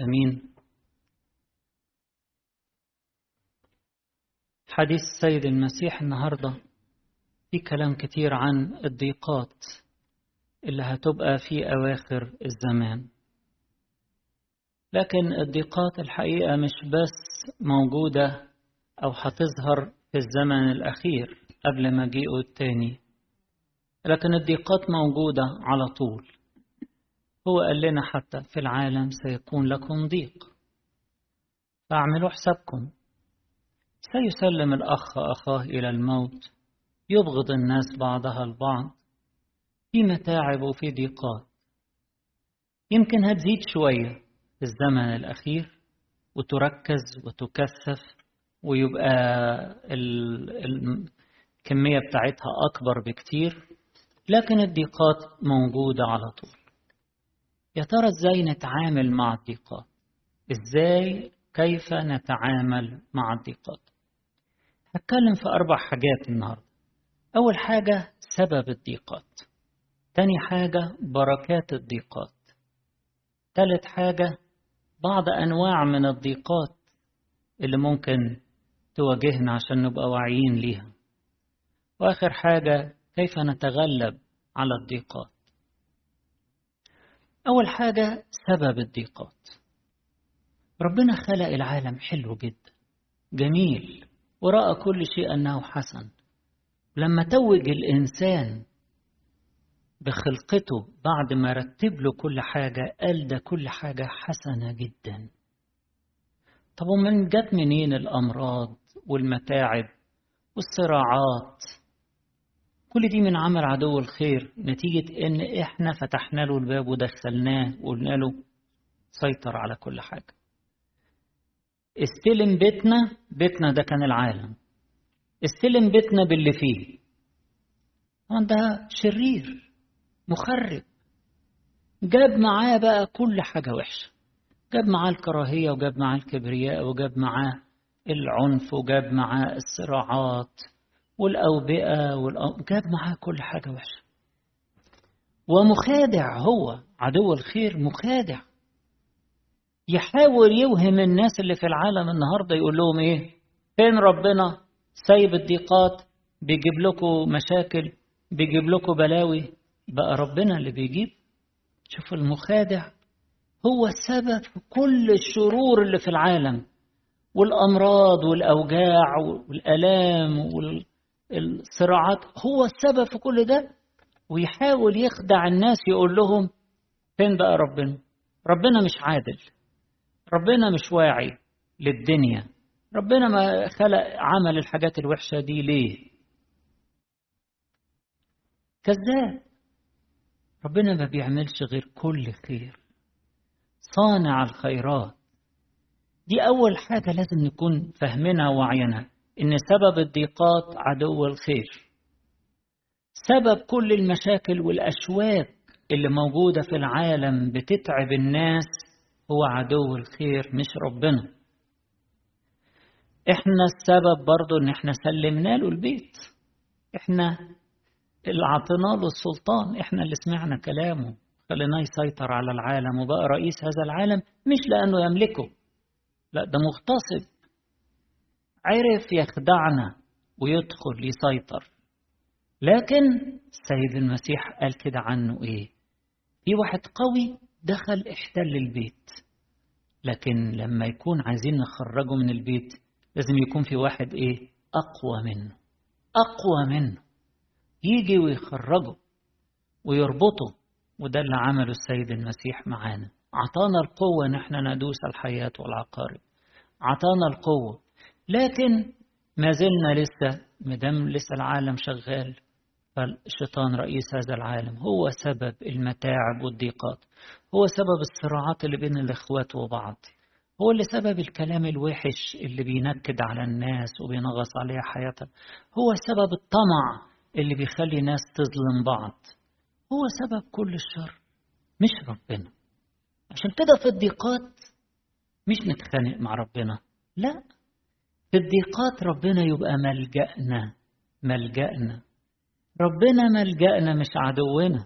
أمين حديث السيد المسيح النهاردة في كلام كتير عن الضيقات اللي هتبقى في أواخر الزمان. لكن الضيقات الحقيقة مش بس موجودة أو هتظهر في الزمن الأخير قبل مجيئه التاني لكن الضيقات موجودة على طول. هو قال لنا حتى في العالم سيكون لكم ضيق. فاعملوا حسابكم. سيسلم الأخ أخاه إلى الموت. يبغض الناس بعضها البعض. في متاعب وفي ضيقات. يمكن هتزيد شوية في الزمن الأخير وتركز وتكثف ويبقى الكمية بتاعتها أكبر بكتير. لكن الضيقات موجودة على طول. يا ترى إزاي نتعامل مع الضيقات؟ إزاي كيف نتعامل مع الضيقات؟ هتكلم في أربع حاجات النهاردة. أول حاجة سبب الضيقات. تاني حاجة بركات الضيقات. تالت حاجة بعض أنواع من الضيقات اللي ممكن تواجهنا عشان نبقى واعيين ليها. وآخر حاجة كيف نتغلب على الضيقات؟ أول حاجة سبب الضيقات. ربنا خلق العالم حلو جدا جميل ورأى كل شيء أنه حسن. لما توج الإنسان بخلقته بعد ما رتب له كل حاجة قال ده كل حاجة حسنة جدا. طب ومن جت منين الأمراض والمتاعب والصراعات؟ كل دي من عمل عدو الخير نتيجة إن إحنا فتحنا له الباب ودخلناه وقلنا له سيطر على كل حاجة. استلم بيتنا بيتنا ده كان العالم. استلم بيتنا باللي فيه. ده شرير مخرب. جاب معاه بقى كل حاجة وحشة. جاب معاه الكراهية وجاب معاه الكبرياء وجاب معاه العنف وجاب معاه الصراعات. والأوبئة والأو... جاب معاه كل حاجة وحشة. ومخادع هو عدو الخير مخادع. يحاول يوهم الناس اللي في العالم النهارده يقول لهم إيه؟ فين ربنا؟ سايب الضيقات بيجيب لكم مشاكل بيجيب لكم بلاوي. بقى ربنا اللي بيجيب. شوف المخادع. هو السبب في كل الشرور اللي في العالم. والأمراض والأوجاع والآلام والصراعات هو السبب في كل ده ويحاول يخدع الناس يقول لهم فين بقى ربنا؟ ربنا مش عادل ربنا مش واعي للدنيا ربنا ما خلق عمل الحاجات الوحشة دي ليه؟ كذاب. ربنا ما بيعملش غير كل خير صانع الخيرات. دي أول حاجة لازم نكون فاهمينها وعينها إن سبب الضيقات عدو الخير. سبب كل المشاكل والأشواك اللي موجودة في العالم بتتعب الناس هو عدو الخير مش ربنا. إحنا السبب برضو إن إحنا سلمنا له البيت. إحنا اللي عطينا له السلطان. إحنا اللي سمعنا كلامه. خليناه يسيطر على العالم وبقى رئيس هذا العالم مش لأنه يملكه. لا ده مغتصب. عرف يخدعنا ويدخل يسيطر. لكن السيد المسيح قال كده عنه إيه؟ في واحد قوي دخل احتل البيت. لكن لما يكون عايزين نخرجه من البيت لازم يكون في واحد إيه؟ أقوى منه. أقوى منه. يجي ويخرجه ويربطه وده اللي عمله السيد المسيح معانا. عطانا القوة ان إحنا ندوس الحياة والعقارب. عطانا القوة لكن ما زلنا لسه مدام لسه العالم شغال فالشيطان رئيس هذا العالم هو سبب المتاعب والضيقات هو سبب الصراعات اللي بين الإخوات وبعض هو اللي سبب الكلام الوحش اللي بينكد على الناس وبينغص عليها حياتها هو سبب الطمع اللي بيخلي ناس تظلم بعض هو سبب كل الشر مش ربنا. عشان كده في الضيقات مش نتخانق مع ربنا لا. في الضيقات ربنا يبقى ملجأنا ملجأنا. ربنا ملجأنا مش عدونا.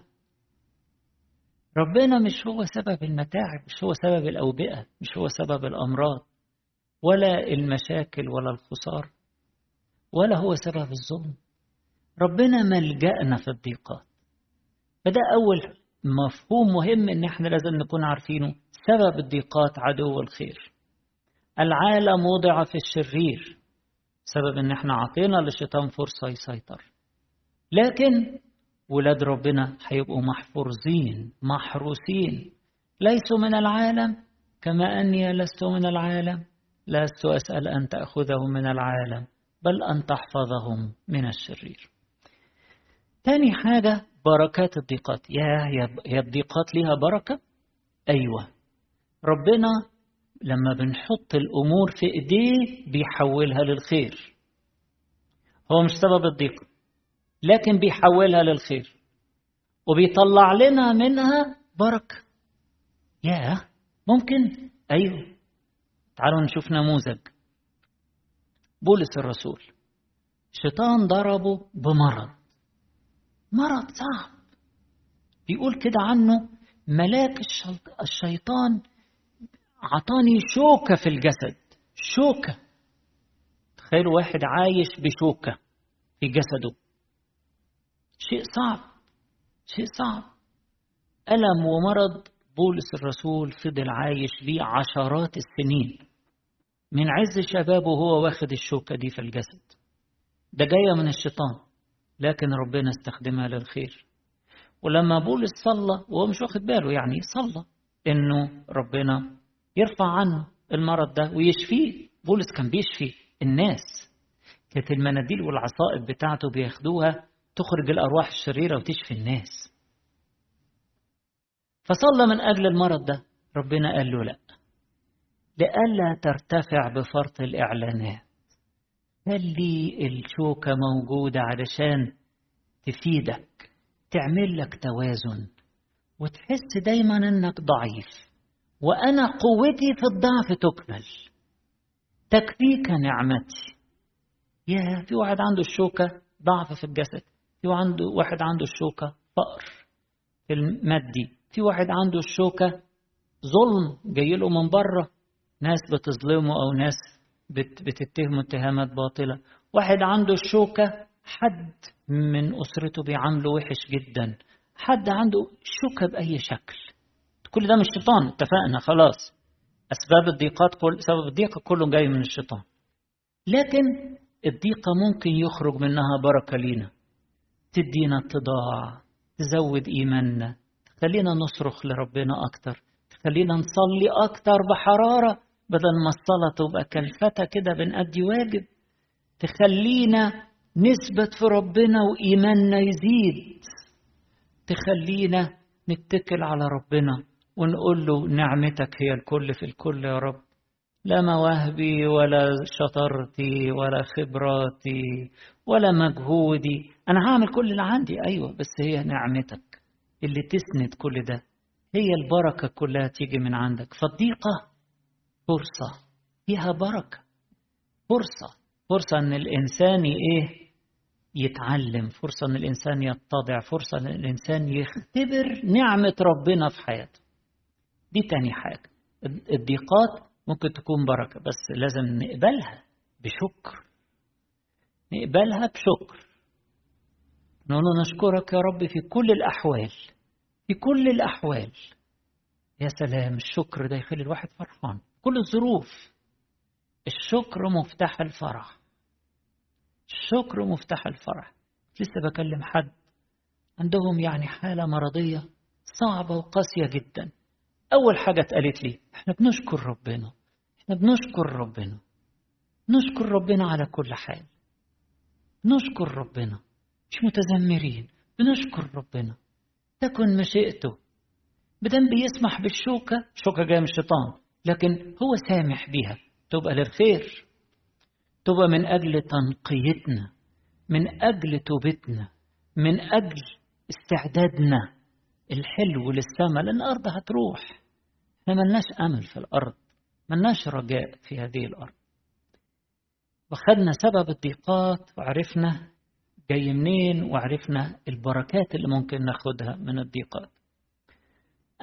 ربنا مش هو سبب المتاعب مش هو سبب الأوبئة مش هو سبب الأمراض ولا المشاكل ولا الخسارة ولا هو سبب الظلم. ربنا ملجأنا في الضيقات. فده أول مفهوم مهم إن إحنا لازم نكون عارفينه سبب الضيقات عدو الخير. العالم وضع في الشرير سبب إن إحنا عطينا للشيطان فرصة يسيطر. لكن ولاد ربنا هيبقوا محفوظين محروسين. ليسوا من العالم كما أني لست من العالم. لست أسأل أن تأخذهم من العالم بل أن تحفظهم من الشرير. تاني حاجة بركات الضيقات. يا يا الضيقات ليها بركة؟ أيوة. ربنا لما بنحط الأمور في إيديه بيحولها للخير. هو مش سبب الضيقة لكن بيحولها للخير وبيطلع لنا منها بركة. يا ممكن؟ أيوة. تعالوا نشوف نموذج. بولس الرسول الشيطان ضربه بمرض. مرض صعب. بيقول كده عنه ملاك الشيطان عطاني شوكة في الجسد. شوكة. تخيلوا واحد عايش بشوكة في جسده. شيء صعب. شيء صعب. ألم ومرض بولس الرسول فضل عايش بيه عشرات السنين. من عز شبابه وهو واخد الشوكة دي في الجسد. ده جاية من الشيطان. لكن ربنا استخدمها للخير. ولما بولس صلى وهو مش واخد باله يعني صلى إنه ربنا يرفع عنه المرض ده ويشفيه. بولس كان بيشفي الناس. كانت المناديل والعصائب بتاعته بياخدوها تخرج الأرواح الشريرة وتشفي الناس. فصلى من أجل المرض ده. ربنا قال له لا. لئلا ترتفع بفرط الإعلانات. خلي الشوكة موجودة علشان تفيدك تعمل لك توازن وتحس دايما إنك ضعيف. وأنا قوتي في الضعف تكمل. تكفيك نعمتي. يا في واحد عنده الشوكة ضعف في الجسد. في عنده واحد عنده الشوكة فقر في المادي. في واحد عنده الشوكة ظلم جاي له من بره. ناس بتظلمه أو ناس بتتهمه اتهامات باطلة. واحد عنده الشوكة حد من أسرته بيعامله وحش جدا. حد عنده شوكة بأي شكل. كل ده مش شيطان اتفقنا؟ خلاص. أسباب الضيقات كل سبب الضيقة كله جاي من الشيطان. لكن الضيقة ممكن يخرج منها بركة لينا. تدينا اتضاع تزود إيماننا. تخلينا نصرخ لربنا أكتر. تخلينا نصلي أكتر بحرارة. بدل ما الصلاة تبقى كالفتة كده بنأدي واجب. تخلينا نثبت في ربنا وإيماننا يزيد. تخلينا نتكل على ربنا. ونقول له نعمتك هي الكل في الكل يا رب. لا مواهبي ولا شطارتي ولا خبراتي ولا مجهودي. أنا هعمل كل اللي عندي. أيوة بس هي نعمتك اللي تسند كل ده. هي البركة كلها تيجي من عندك. فالضيقة فرصة. فيها بركة. فرصة. فرصة أن الإنسان إيه؟ يتعلم. فرصة أن الإنسان يتضع. فرصة أن الإنسان يختبر نعمة ربنا في حياته. دي تاني حاجة. الضيقات ممكن تكون بركة بس لازم نقبلها بشكر. نقبلها بشكر. نقول نشكرك يا رب في كل الأحوال في كل الأحوال. يا سلام الشكر ده يخلي الواحد فرحان. كل الظروف. الشكر مفتاح الفرح. الشكر مفتاح الفرح. لسه بكلم حد عندهم يعني حالة مرضية صعبة وقاسية جدا. أول حاجة اتقالت لي إحنا بنشكر ربنا إحنا بنشكر ربنا نشكر ربنا على كل حال. نشكر ربنا مش متذمرين بنشكر ربنا. تكن مشيئته. بدم بيسمح بالشوكة شوكة جاية من الشيطان لكن هو سامح بيها. تبقى للخير. تبقى من أجل تنقيتنا من أجل توبتنا من أجل استعدادنا. الحلو للسماء لأن الأرض هتروح إحنا ملناش أمل في الأرض ملناش رجاء في هذه الأرض. وخدنا سبب الضيقات وعرفنا جاي منين وعرفنا البركات اللي ممكن ناخدها من الضيقات.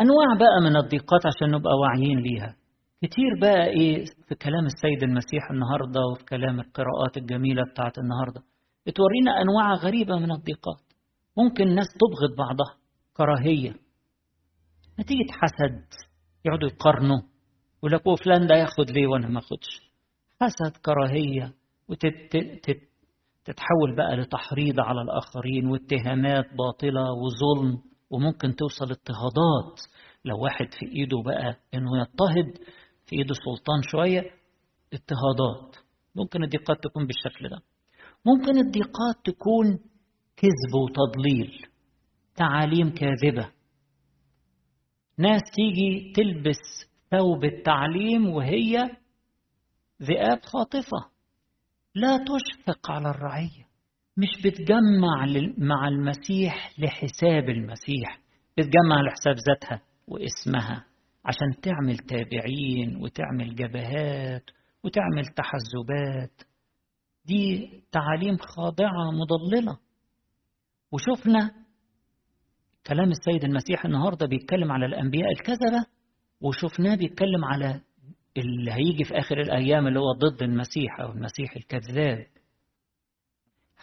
أنواع بقى من الضيقات عشان نبقى واعيين ليها. كتير بقى إيه في كلام السيد المسيح النهاردة وفي كلام القراءات الجميلة بتاعت النهاردة. بتورينا أنواع غريبة من الضيقات. ممكن الناس تبغض بعضها. كراهية. نتيجة حسد يقعدوا يقارنوا يقول لك فلان ده ياخد ليه وأنا ما اخدش حسد كراهية وتتحول بقى لتحريض على الآخرين واتهامات باطلة وظلم وممكن توصل اضطهادات. لو واحد في إيده بقى إنه يضطهد في إيده سلطان شوية اضطهادات. ممكن الضيقات تكون بالشكل ده. ممكن الضيقات تكون كذب وتضليل. تعاليم كاذبة. ناس تيجي تلبس ثوب التعليم وهي ذئاب خاطفة. لا تشفق على الرعية. مش بتجمع مع المسيح لحساب المسيح. بتجمع لحساب ذاتها واسمها عشان تعمل تابعين وتعمل جبهات وتعمل تحزبات. دي تعاليم خاضعة مضللة. وشفنا كلام السيد المسيح النهاردة بيتكلم على الأنبياء الكذبة وشفناه بيتكلم على اللي هيجي في آخر الأيام اللي هو ضد المسيح أو المسيح الكذاب.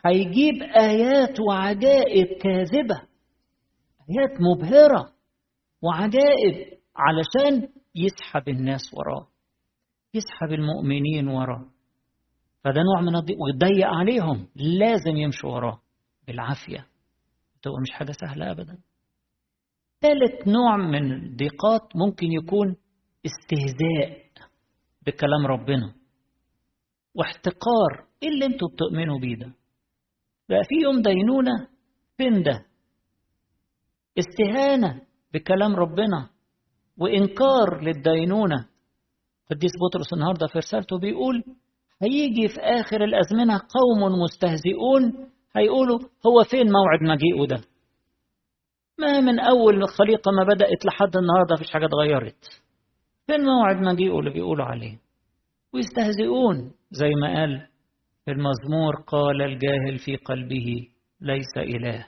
هيجيب آيات وعجائب كاذبة آيات مبهرة وعجائب علشان يسحب الناس وراه يسحب المؤمنين وراه. فده نوع من الضيق ويضيق عليهم لازم يمشوا وراه بالعافية. تبقى مش حاجة سهلة أبدا. ثالث نوع من الضيقات ممكن يكون استهزاء بكلام ربنا واحتقار. إيه اللي أنتوا بتؤمنوا بيه ده؟ بقى في يوم دينونة فين ده؟ استهانة بكلام ربنا وإنكار للدينونة. قديس بطرس النهاردة في رسالته بيقول هيجي في آخر الأزمنة قوم مستهزئون هيقولوا هو فين موعد مجيئه ده؟ ما من أول الخليقة ما بدأت لحد النهاردة فيش حاجة اتغيرت. فين موعد مجيئه اللي بيقولوا عليه؟ ويستهزئون. زي ما قال في المزمور قال الجاهل في قلبه ليس إله.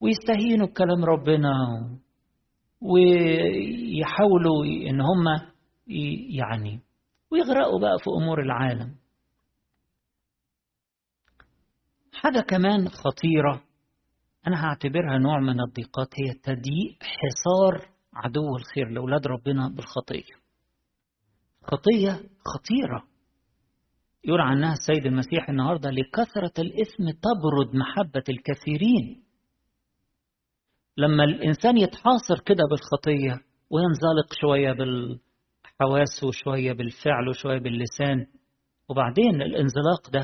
ويستهينوا بكلام ربنا ويحاولوا إن هم يعني ويغرقوا بقى في أمور العالم. حاجة كمان خطيرة أنا هعتبرها نوع من الضيقات هي تضييق حصار عدو الخير لأولاد ربنا بالخطية. خطية خطيرة. يقول عنها السيد المسيح النهارده لكثرة الإثم تبرد محبة الكثيرين. لما الإنسان يتحاصر كده بالخطية وينزلق شوية بالحواس وشوية بالفعل وشوية باللسان وبعدين الانزلاق ده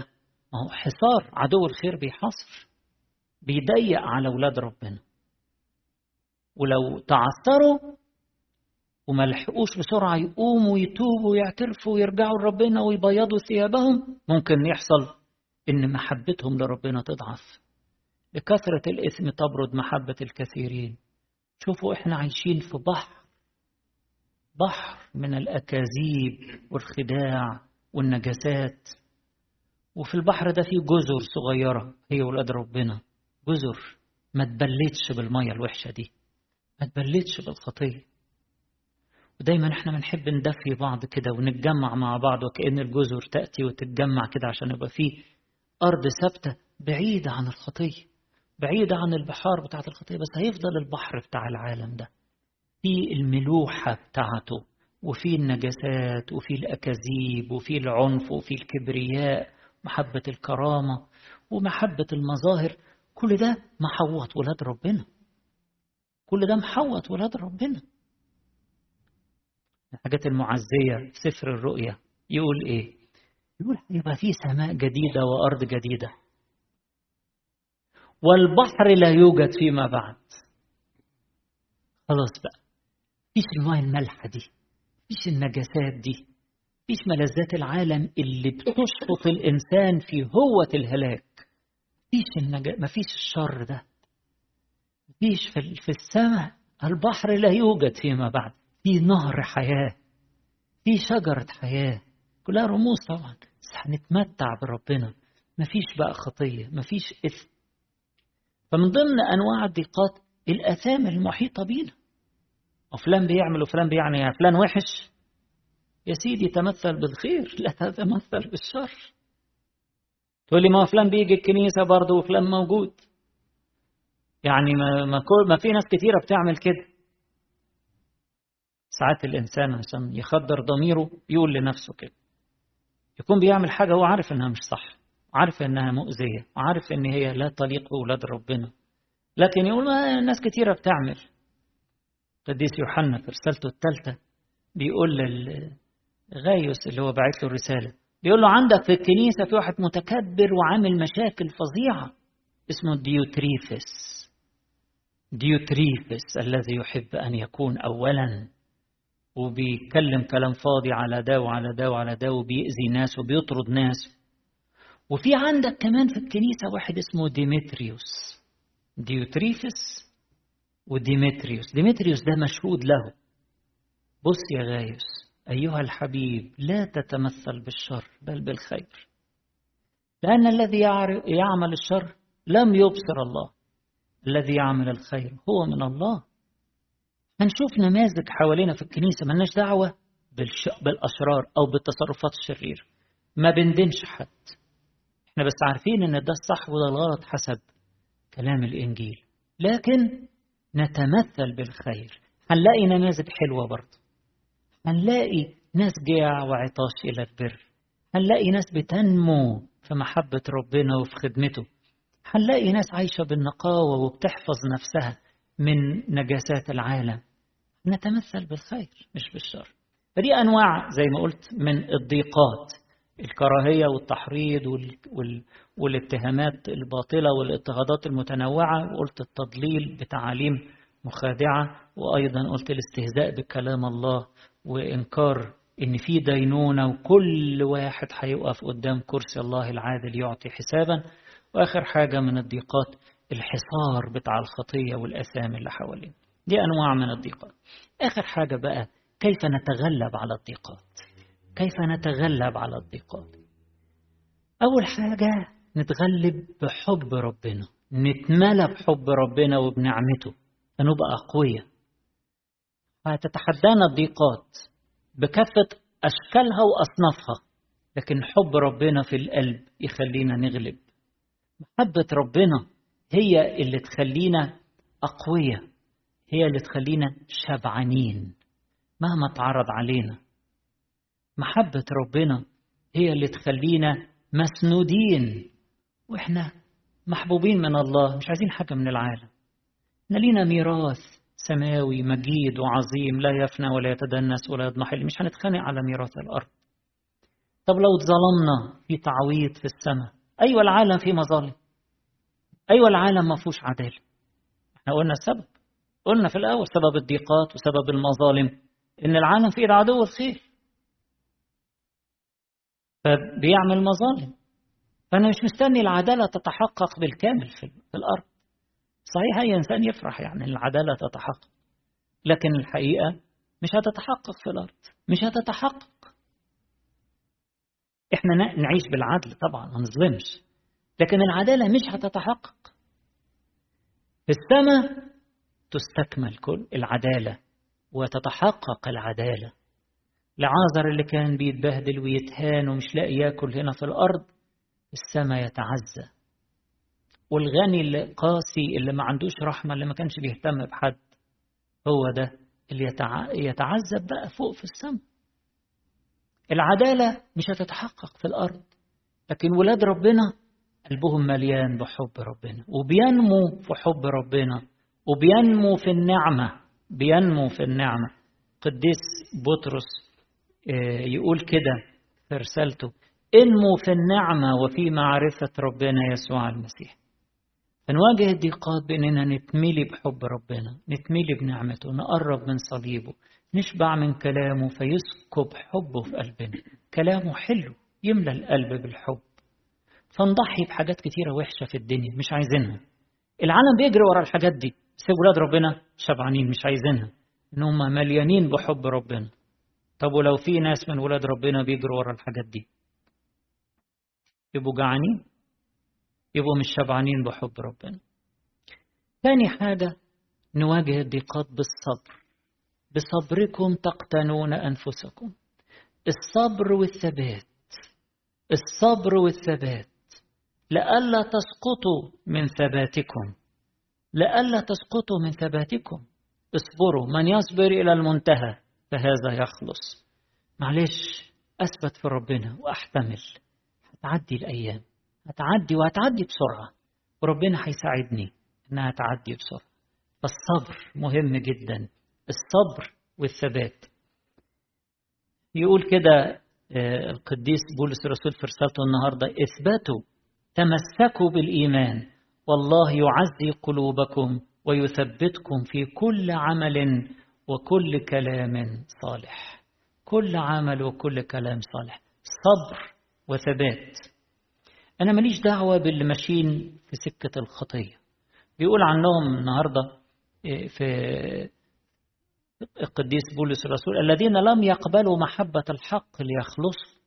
ما هو حصار عدو الخير بيحاصر. بيضيق على أولاد ربنا. ولو تعثروا وما لحقوش بسرعة يقوموا ويتوبوا ويعترفوا ويرجعوا لربنا ويبيضوا ثيابهم ممكن يحصل إن محبتهم لربنا تضعف. بكثرة الإثم تبرد محبة الكثيرين. شوفوا إحنا عايشين في بحر. بحر من الأكاذيب والخداع والنجاسات. وفي البحر ده فيه جزر صغيرة هي ولاد ربنا. جزر ما تبلتش بالمية الوحشة دي. ما تبلتش بالخطية. ودايما إحنا بنحب ندفي بعض كده ونتجمع مع بعض وكأن الجزر تأتي وتتجمع كده عشان يبقى فيه أرض ثابتة بعيدة عن الخطية بعيدة عن البحار بتاعت الخطية. بس هيفضل البحر بتاع العالم ده. في الملوحة بتاعته وفي النجاسات وفي الأكاذيب وفي العنف وفي الكبرياء محبة الكرامة ومحبة المظاهر. كل ده محوط ولاد ربنا. كل ده محوط ولاد ربنا. الحاجات المعزية في سفر الرؤيا يقول إيه؟ يقول هيبقى في سماء جديدة وأرض جديدة. والبحر لا يوجد فيما بعد. خلاص بقى. فيش الماء المالحة دي. فيش النجاسات دي. فيش ملذات العالم اللي بتشفط الإنسان في هوة الهلاك. فيش النج... مفيش الشر ده. مفيش في, في السماء. البحر لا يوجد فيما بعد. في نهر حياة. في شجرة حياة. كلها رموز طبعا. بس هنتمتع بربنا. مفيش بقى خطية. مفيش إثم. فمن ضمن أنواع الضيقات الآثام المحيطة بينا. وفلان بيعمل وفلان بيعني فلان وحش. يا سيدي تمثل بالخير. لا تتمثل بالشر. تقول لي ما فلان بيجي الكنيسة برضه وفلان موجود. يعني ما, ما, ما في ناس كتيرة بتعمل كده. ساعات الإنسان عشان يخدر ضميره يقول لنفسه كده. يكون بيعمل حاجة هو عارف إنها مش صح عارف إنها مؤذية عارف إن هي لا تليق بأولاد ربنا. لكن يقول ما ناس كتيرة بتعمل. قديس يوحنا في رسالته الثالثة بيقول لغايوس اللي هو باعت له الرسالة بيقول له عندك في الكنيسة في واحد متكبر وعامل مشاكل فظيعة اسمه ديوتريفس. ديوتريفس الذي يحب أن يكون أولا. وبيتكلم كلام فاضي على ده وعلى ده وعلى ده وبيأذي ناس وبيطرد ناس. وفي عندك كمان في الكنيسة واحد اسمه ديمتريوس. ديوتريفس وديمتريوس. ديمتريوس ده مشهود له. بص يا غايوس أيها الحبيب لا تتمثل بالشر بل بالخير. لأن الذي يعمل الشر لم يبصر الله. الذي يعمل الخير هو من الله. هنشوف نماذج حوالينا في الكنيسة ملناش دعوة بالأشرار أو بالتصرفات الشريرة ما بندنش حد. إحنا بس عارفين إن ده الصح وده الغلط حسب كلام الإنجيل. لكن نتمثل بالخير. هنلاقي نماذج حلوة برضه. هنلاقي ناس جاع وعطاش إلى البر. هنلاقي ناس بتنمو في محبة ربنا وفي خدمته. هنلاقي ناس عايشة بالنقاوة وبتحفظ نفسها من نجاسات العالم. نتمثل بالخير مش بالشر. فدي أنواع زي ما قلت من الضيقات الكراهية والتحريض وال... وال... والاتهامات الباطلة والاضطهادات المتنوعة. وقلت التضليل بتعاليم مخادعة وأيضا قلت الاستهزاء بكلام الله. وإنكار إن في دينونة وكل واحد هيقف قدام كرسي الله العادل يعطي حسابا. وآخر حاجة من الضيقات الحصار بتاع الخطية والأثام اللي حوالينا. دي أنواع من الضيقات. آخر حاجة بقى كيف نتغلب على الضيقات؟ كيف نتغلب على الضيقات؟ أول حاجة نتغلب بحب ربنا. نتملى بحب ربنا وبنعمته. فنبقى أقوياء. هتتحدانا الضيقات بكافة أشكالها وأصنافها لكن حب ربنا في القلب يخلينا نغلب. محبة ربنا هي اللي تخلينا أقوياء هي اللي تخلينا شبعانين مهما تعرض علينا. محبة ربنا هي اللي تخلينا مسنودين وإحنا محبوبين من الله مش عايزين حاجة من العالم. إحنا لينا ميراث سماوي مجيد وعظيم لا يفنى ولا يتدنس ولا يضمحل مش هنتخانق على ميراث الأرض. طب لو اتظلمنا في تعويض في السماء أيوة العالم فيه مظالم. أيوة العالم ما فيهوش عدالة. إحنا قلنا السبب. قلنا في الأول سبب الضيقات وسبب المظالم إن العالم فيه العدو الخير. فبيعمل مظالم. فأنا مش مستني العدالة تتحقق بالكامل في الأرض. صحيح أي إنسان يفرح يعني العدالة تتحقق. لكن الحقيقة مش هتتحقق في الأرض مش هتتحقق. إحنا نعيش بالعدل طبعا ما نظلمش. لكن العدالة مش هتتحقق. في السماء تستكمل كل العدالة وتتحقق العدالة. لعازر اللي كان بيتبهدل ويتهان ومش لاقي ياكل هنا في الأرض السماء يتعزى. والغني القاسي اللي ما عندوش رحمة اللي ما كانش بيهتم بحد هو ده اللي يتعذب بقى فوق في السماء العدالة مش هتتحقق في الأرض لكن ولاد ربنا قلبهم مليان بحب ربنا وبينمو في حب ربنا وبينمو في النعمة بينمو في النعمة. قديس بطرس يقول كده في رسالته انمو في النعمة وفي معرفة ربنا يسوع المسيح. فنواجه الضيقات بأننا نتملي بحب ربنا نتملي بنعمته نقرب من صليبه نشبع من كلامه فيسكب حبه في قلبنا. كلامه حلو يملى القلب بالحب. فنضحي بحاجات كتيرة وحشة في الدنيا مش عايزينها. العالم بيجري ورا الحاجات دي. بس ولاد ربنا شبعانين مش عايزينها. إن هم مليانين بحب ربنا. طب ولو في ناس من ولاد ربنا بيجروا ورا الحاجات دي؟ يبقوا جعانين؟ يبقوا مش شبعانين بحب ربنا. تاني حاجة نواجه الضيقات بالصبر. بصبركم تقتنون أنفسكم. الصبر والثبات الصبر والثبات. لئلا تسقطوا من ثباتكم. لئلا تسقطوا من ثباتكم. اصبروا من يصبر إلى المنتهى فهذا يخلص. معلش أثبت في ربنا وأحتمل. هتعدي الأيام. هتعدي وهتعدي بسرعة. وربنا هيساعدني إنها تعدي بسرعة. فالصبر مهم جدا. الصبر والثبات. يقول كده القديس بولس الرسول في رسالته النهارده إثبتوا تمسكوا بالإيمان والله يعزي قلوبكم ويثبتكم في كل عمل وكل كلام صالح. كل عمل وكل كلام صالح. صبر وثبات. أنا ماليش دعوة باللي ماشيين في سكة الخطية. بيقول عنهم النهاردة في القديس بولس الرسول الذين لم يقبلوا محبة الحق ليخلصوا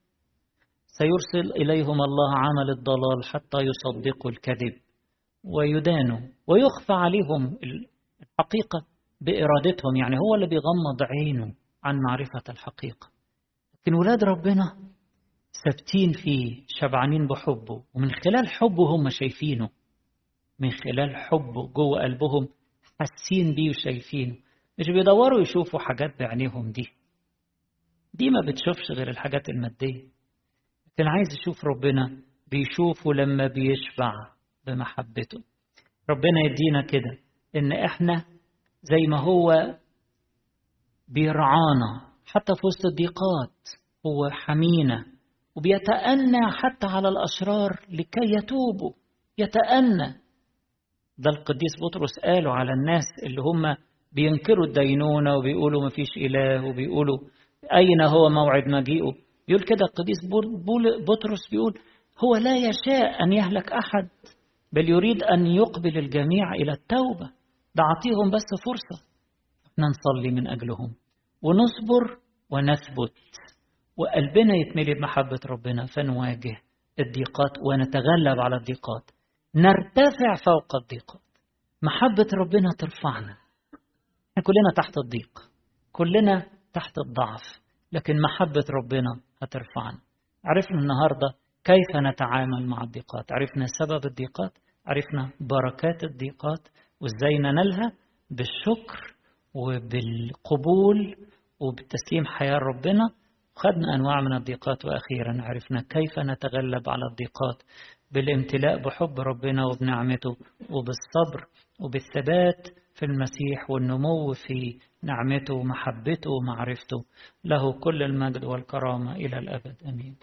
سيرسل إليهم الله عمل الضلال حتى يصدقوا الكذب ويدانوا ويخفى عليهم الحقيقة بإرادتهم يعني هو اللي بيغمض عينه عن معرفة الحقيقة. لكن ولاد ربنا ثابتين فيه شبعانين بحبه ومن خلال حبه هم شايفينه. من خلال حبه جوه قلبهم حاسين بيه وشايفينه. مش بيدوروا يشوفوا حاجات بعينيهم دي. دي ما بتشوفش غير الحاجات المادية. لكن عايز يشوف ربنا بيشوفه لما بيشبع بمحبته. ربنا يدينا كده إن إحنا زي ما هو بيرعانا حتى في وسط الضيقات هو حمينا. وبيتأنى حتى على الأشرار لكي يتوبوا يتأنى. ده القديس بطرس قاله على الناس اللي هم بينكروا الدينونة وبيقولوا ما فيش إله وبيقولوا أين هو موعد مجيئه. يقول كده القديس بطرس بيقول هو لا يشاء أن يهلك أحد بل يريد أن يقبل الجميع إلى التوبة. ده عطيهم بس فرصة. نصلي من أجلهم ونصبر ونثبت. وقلبنا يتملي بمحبة ربنا فنواجه الضيقات ونتغلب على الضيقات. نرتفع فوق الضيقات. محبة ربنا ترفعنا. كلنا تحت الضيق. كلنا تحت الضعف. لكن محبة ربنا هترفعنا. عرفنا النهاردة كيف نتعامل مع الضيقات. عرفنا سبب الضيقات. عرفنا بركات الضيقات. وإزاي ننالها؟ بالشكر وبالقبول وبتسليم حياة ربنا. خدنا أنواع من الضيقات وأخيرا عرفنا كيف نتغلب على الضيقات بالامتلاء بحب ربنا وبنعمته وبالصبر وبالثبات في المسيح والنمو في نعمته ومحبته ومعرفته. له كل المجد والكرامة إلى الأبد. أمين.